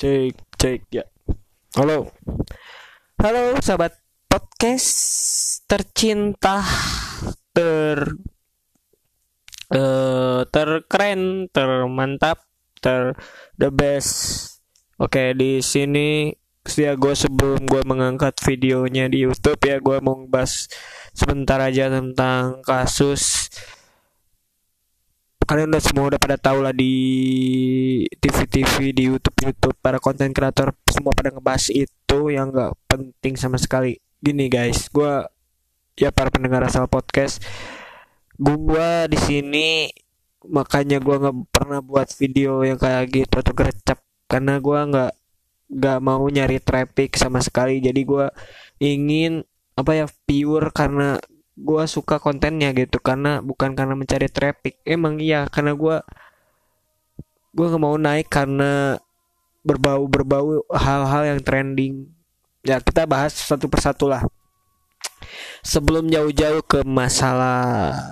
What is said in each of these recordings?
cek cek ya. Halo. Halo sahabat podcast tercinta ter eh terkeren termantap ter the best. Oke di sini ya gue sebelum gue mengangkat videonya di YouTube ya gue mau bahas sebentar aja tentang kasus kalian udah semua udah pada tahu lah di TV-TV di YouTube YouTube para konten kreator semua pada ngebahas itu yang nggak penting sama sekali. Gini guys gue ya para pendengar asal podcast gue di sini makanya gue nggak pernah buat video yang kayak gitu atau gercep karena gue nggak nggak mau nyari traffic sama sekali. Jadi gue ingin apa ya pure karena gue suka kontennya gitu karena bukan karena mencari traffic. Emang iya karena gue gue nggak mau naik karena berbau berbau hal-hal yang trending. Ya kita bahas satu persatu lah. Sebelum jauh-jauh ke masalah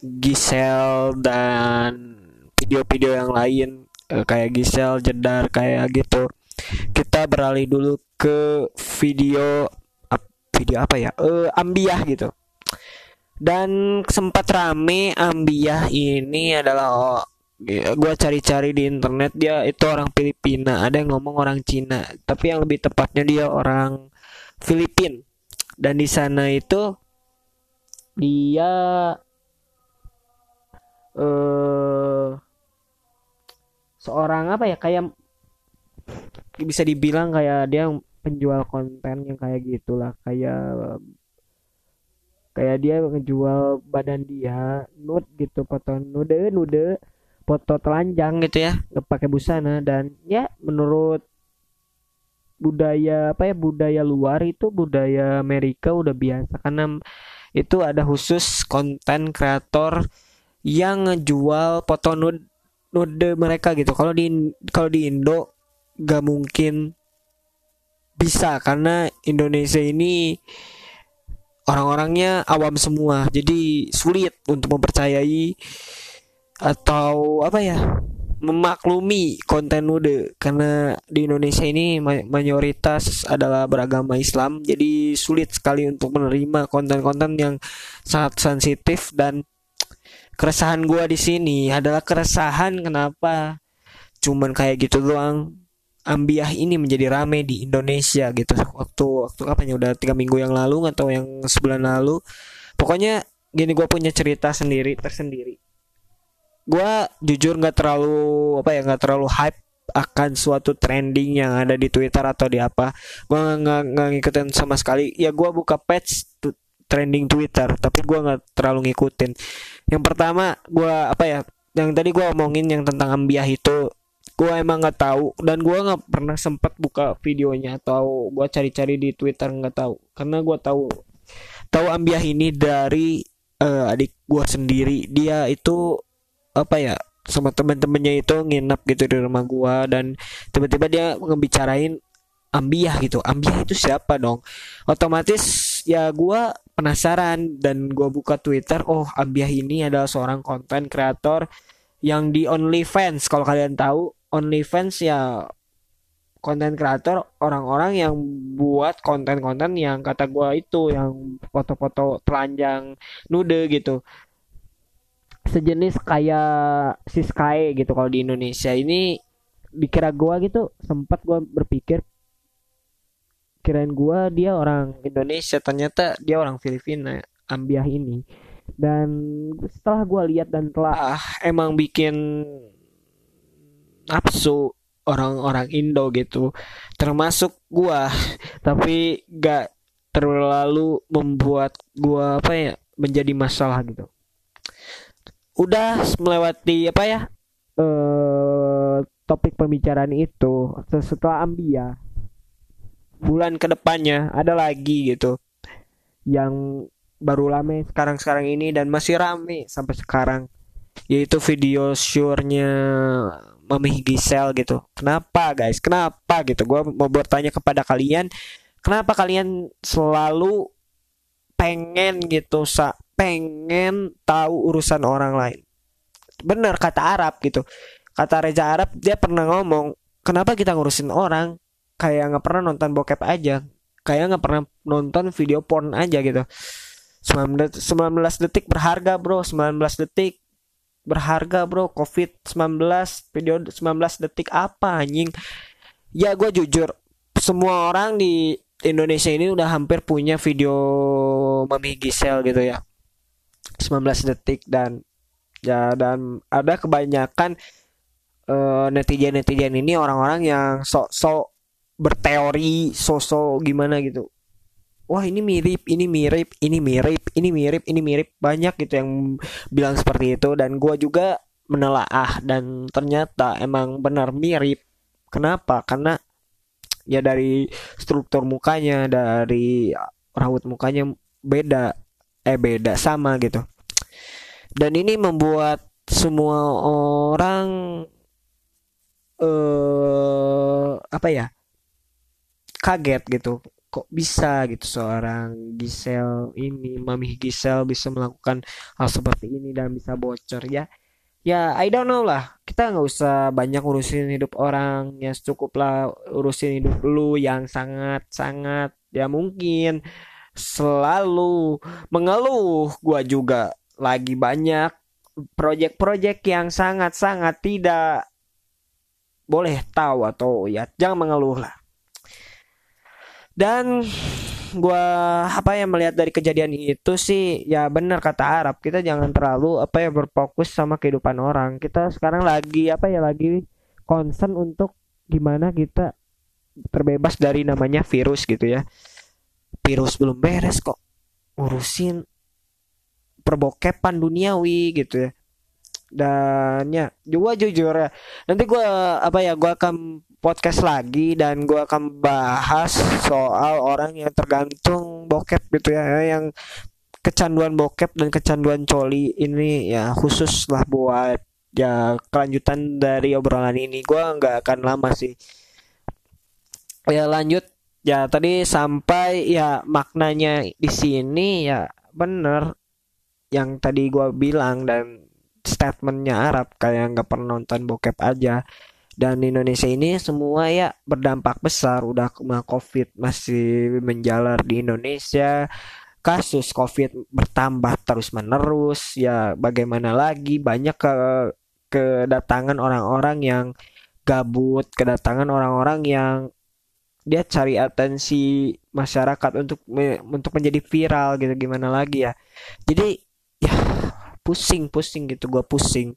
Gisel dan video-video yang lain eh, kayak Gisel jedar kayak gitu kita beralih dulu ke video video apa ya? Eh ambiah gitu dan sempat rame ambiah ini adalah oh, gue cari-cari di internet dia itu orang Filipina ada yang ngomong orang Cina tapi yang lebih tepatnya dia orang Filipin. Dan di sana itu dia eh seorang apa ya kayak bisa dibilang kayak dia penjual konten yang kayak gitulah kayak kayak dia ngejual badan dia nude gitu foto nude nude foto telanjang gitu ya pakai busana. Dan ya menurut budaya apa ya budaya luar itu budaya Amerika udah biasa. Karena itu ada khusus konten kreator yang ngejual foto nude nude mereka gitu. Kalau di kalau di Indo gak mungkin bisa. Karena Indonesia ini orang-orangnya awam semua jadi sulit untuk mempercayai atau apa ya memaklumi konten nude. Karena di Indonesia ini mayoritas adalah beragama Islam jadi sulit sekali untuk menerima konten-konten yang sangat sensitif. Dan keresahan gua di sini adalah keresahan kenapa cuman kayak gitu doang ambiah ini menjadi rame di Indonesia gitu. Waktu waktu apa ya? Udah tiga minggu yang lalu atau yang sebulan lalu. Pokoknya gini gue punya cerita sendiri tersendiri. Gue jujur nggak terlalu apa ya nggak terlalu hype akan suatu trending yang ada di Twitter atau di apa. Gue nggak ngikutin sama sekali. Ya gue buka page trending Twitter tapi gue nggak terlalu ngikutin. Yang pertama gue apa ya yang tadi gue omongin yang tentang ambiah itu gue emang nggak tahu dan gue nggak pernah sempat buka videonya atau gue cari-cari di Twitter nggak tahu. Karena gue tahu tahu ambiah ini dari uh, adik gue sendiri. Dia itu apa ya sama temen-temennya itu nginep gitu di rumah gue dan tiba-tiba dia ngebicarain ambiah gitu. Ambiah itu siapa dong? Otomatis ya gue penasaran dan gue buka Twitter oh ambiah ini adalah seorang konten kreator yang di OnlyFans. Kalau kalian tahu OnlyFans ya konten kreator orang-orang yang buat konten-konten yang kata gua itu yang foto-foto telanjang nude gitu. Sejenis kayak si Sky gitu kalau di Indonesia. Ini dikira gua gitu sempat gua berpikir kirain gua dia orang Indonesia ternyata dia orang Filipina ambiah ini. Dan setelah gua lihat dan telah ah, emang bikin nafsu orang-orang Indo gitu. Termasuk gua. Tapi gak terlalu membuat gua apa ya menjadi masalah gitu. Udah melewati apa ya eh topik pembicaraan itu setelah ambia bulan ke depannya ada lagi gitu. Yang baru rame sekarang-sekarang ini dan masih rame sampai sekarang. Yaitu video syurnya Mami Gisel gitu. Kenapa guys? Kenapa gitu? Gue mau bertanya kepada kalian, kenapa kalian selalu pengen gitu, sa pengen tahu urusan orang lain? Bener kata Arab gitu. kata Reza Arab dia pernah ngomong kenapa kita ngurusin orang kayak nggak pernah nonton bokep aja kayak nggak pernah nonton video porn aja gitu 19, 19 detik berharga bro 19 detik berharga bro. Covid 19 video 19 detik apa anjing? Ya gue jujur semua orang di Indonesia ini udah hampir punya video Mami Gisel gitu ya. 19 detik dan ya dan ada kebanyakan uh, netizen-netizen ini orang-orang yang sok-sok berteori sosok gimana gitu wah ini mirip ini mirip ini mirip ini mirip ini mirip. Banyak gitu yang bilang seperti itu dan gue juga menelaah dan ternyata emang benar mirip. Kenapa? Karena ya dari struktur mukanya dari rambut mukanya beda eh beda sama gitu. Dan ini membuat semua orang eh apa ya kaget gitu kok bisa gitu seorang Gisel ini Mami Gisel bisa melakukan hal seperti ini dan bisa bocor ya? Ya I don't know lah. Kita nggak usah banyak urusin hidup orang ya. Cukup lah urusin hidup lu yang sangat sangat ya mungkin selalu mengeluh. Gua juga lagi banyak project-project yang sangat-sangat tidak boleh tahu atau ya jangan mengeluh lah dan gua apa yang melihat dari kejadian itu sih ya benar kata Arab kita jangan terlalu apa ya berfokus sama kehidupan orang. Kita sekarang lagi apa ya lagi concern untuk gimana kita terbebas dari namanya virus gitu ya. Virus belum beres kok. Urusin perbokepan duniawi gitu ya. Dan ya juga jujur ya nanti gue apa ya gue akan podcast lagi dan gue akan bahas soal orang yang tergantung bokep gitu ya yang kecanduan bokep dan kecanduan coli. Ini ya khusus lah buat ya kelanjutan dari obrolan ini. Gue nggak akan lama sih. Ya lanjut. Ya tadi sampai ya maknanya di sini ya bener yang tadi gue bilang dan statementnya Arab. Kayak nggak pernah nonton bokep aja dan Indonesia ini semua ya berdampak besar. Udah covid masih menjalar di Indonesia. Kasus covid bertambah terus menerus ya bagaimana lagi? Banyak ke kedatangan orang-orang yang gabut kedatangan orang-orang yang dia cari atensi masyarakat untuk untuk menjadi viral gitu. Gimana lagi ya? Jadi ya pusing pusing gitu. Gue pusing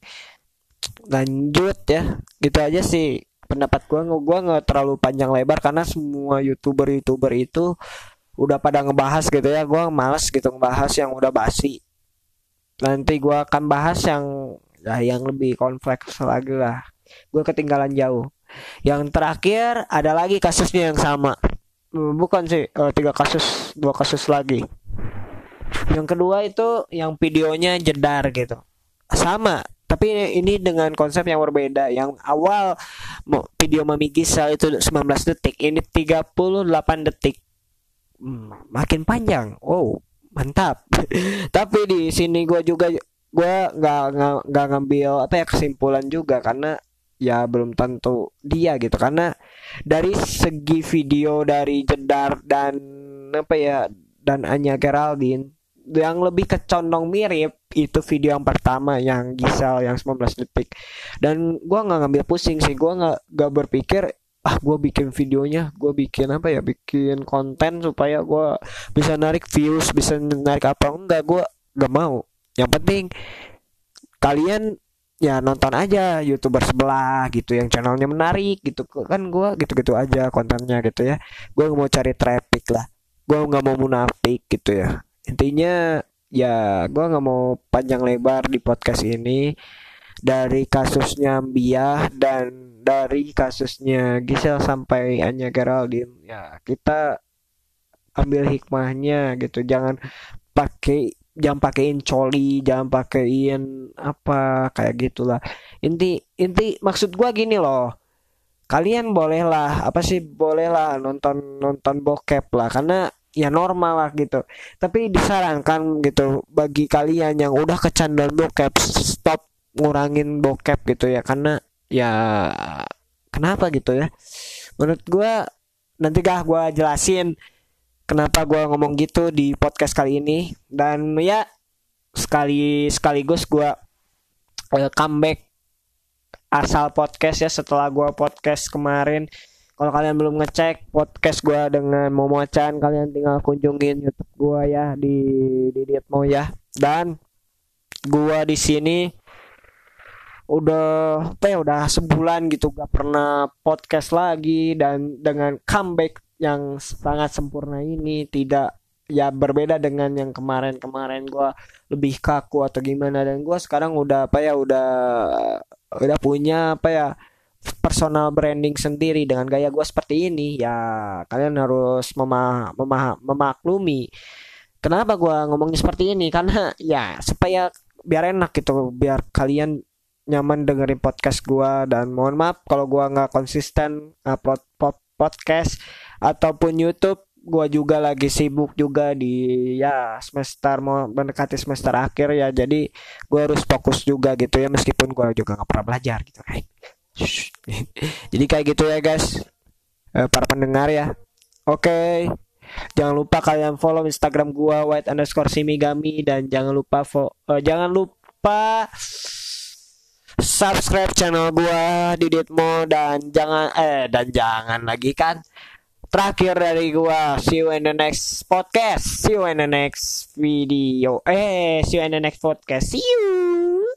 lanjut ya. Gitu aja sih pendapat gue gue nggak terlalu panjang lebar karena semua youtuber youtuber itu udah pada ngebahas gitu ya. Gue males gitu ngebahas yang udah basi. Nanti gue akan bahas yang ya yang lebih kompleks lagi lah. Gue ketinggalan jauh. Yang terakhir ada lagi kasusnya yang sama. Bukan sih uh, tiga kasus dua kasus lagi. Yang kedua itu yang videonya jedar gitu. Sama tapi ini dengan konsep yang berbeda. Yang awal video Mami Gisel itu 19 detik ini 38 detik. Hmm, makin panjang. Wow mantap. Tapi di sini gue juga gue nggak nggak ngambil apa ya kesimpulan juga karena ya belum tentu dia gitu. Karena dari segi video dari Jedar dan apa ya dan Anya Geraldine yang lebih kecondong mirip itu video yang pertama yang Gisel yang 19 detik. Dan gue nggak ngambil pusing sih gue nggak gak berpikir ah gue bikin videonya gue bikin apa ya bikin konten supaya gue bisa narik views bisa narik apa. Enggak gue gak mau. Yang penting kalian ya nonton aja youtuber sebelah gitu yang channelnya menarik gitu. Kan gue gitu-gitu aja kontennya gitu ya. Gue mau cari traffic lah. Gue nggak mau munafik gitu ya intinya ya gue nggak mau panjang lebar di podcast ini. Dari kasusnya Mbia dan dari kasusnya Gisel sampai Anya Geraldine ya kita ambil hikmahnya gitu. Jangan pakai jangan pakein coli jangan pakein apa kayak gitulah. Inti inti maksud gua gini loh. Kalian bolehlah apa sih bolehlah nonton nonton bokep lah. Karena ya normal lah gitu. Tapi disarankan gitu bagi kalian yang udah kecanduan bokep stop ngurangin bokep gitu ya. Karena ya kenapa gitu ya? Menurut gue nanti gak gue jelasin kenapa gue ngomong gitu di podcast kali ini. Dan ya sekali sekaligus gue uh, comeback asal podcast ya setelah gue podcast kemarin kalau kalian belum ngecek podcast gue dengan Momo Chan kalian tinggal kunjungin YouTube gue ya di di Dietmo ya. Dan gue di sini udah apa ya udah sebulan gitu gak pernah podcast lagi dan dengan comeback yang sangat sempurna ini tidak ya berbeda dengan yang kemarin-kemarin gue lebih kaku atau gimana. Dan gue sekarang udah apa ya udah udah punya apa ya personal branding sendiri. Dengan gaya gue seperti ini ya kalian harus memah memah memaklumi kenapa gue ngomongnya seperti ini. Karena ya supaya biar enak gitu biar kalian nyaman dengerin podcast gue dan mohon maaf kalau gue nggak konsisten upload podcast ataupun YouTube. Gue juga lagi sibuk juga di ya semester mau mendekati semester akhir ya. Jadi gue harus fokus juga gitu ya meskipun gue juga nggak pernah belajar gitu. Kan jadi kayak gitu ya guys. Eh, para pendengar ya. Oke. Okay. jangan lupa kalian follow instagram gue white underscore simigami dan jangan lupa uh, jangan lupa subscribe channel gue di Ditmo dan jangan eh dan jangan lagi kan. Terakhir dari gua see you in the next podcast. See you in the next video. Eh see you in the next podcast. See you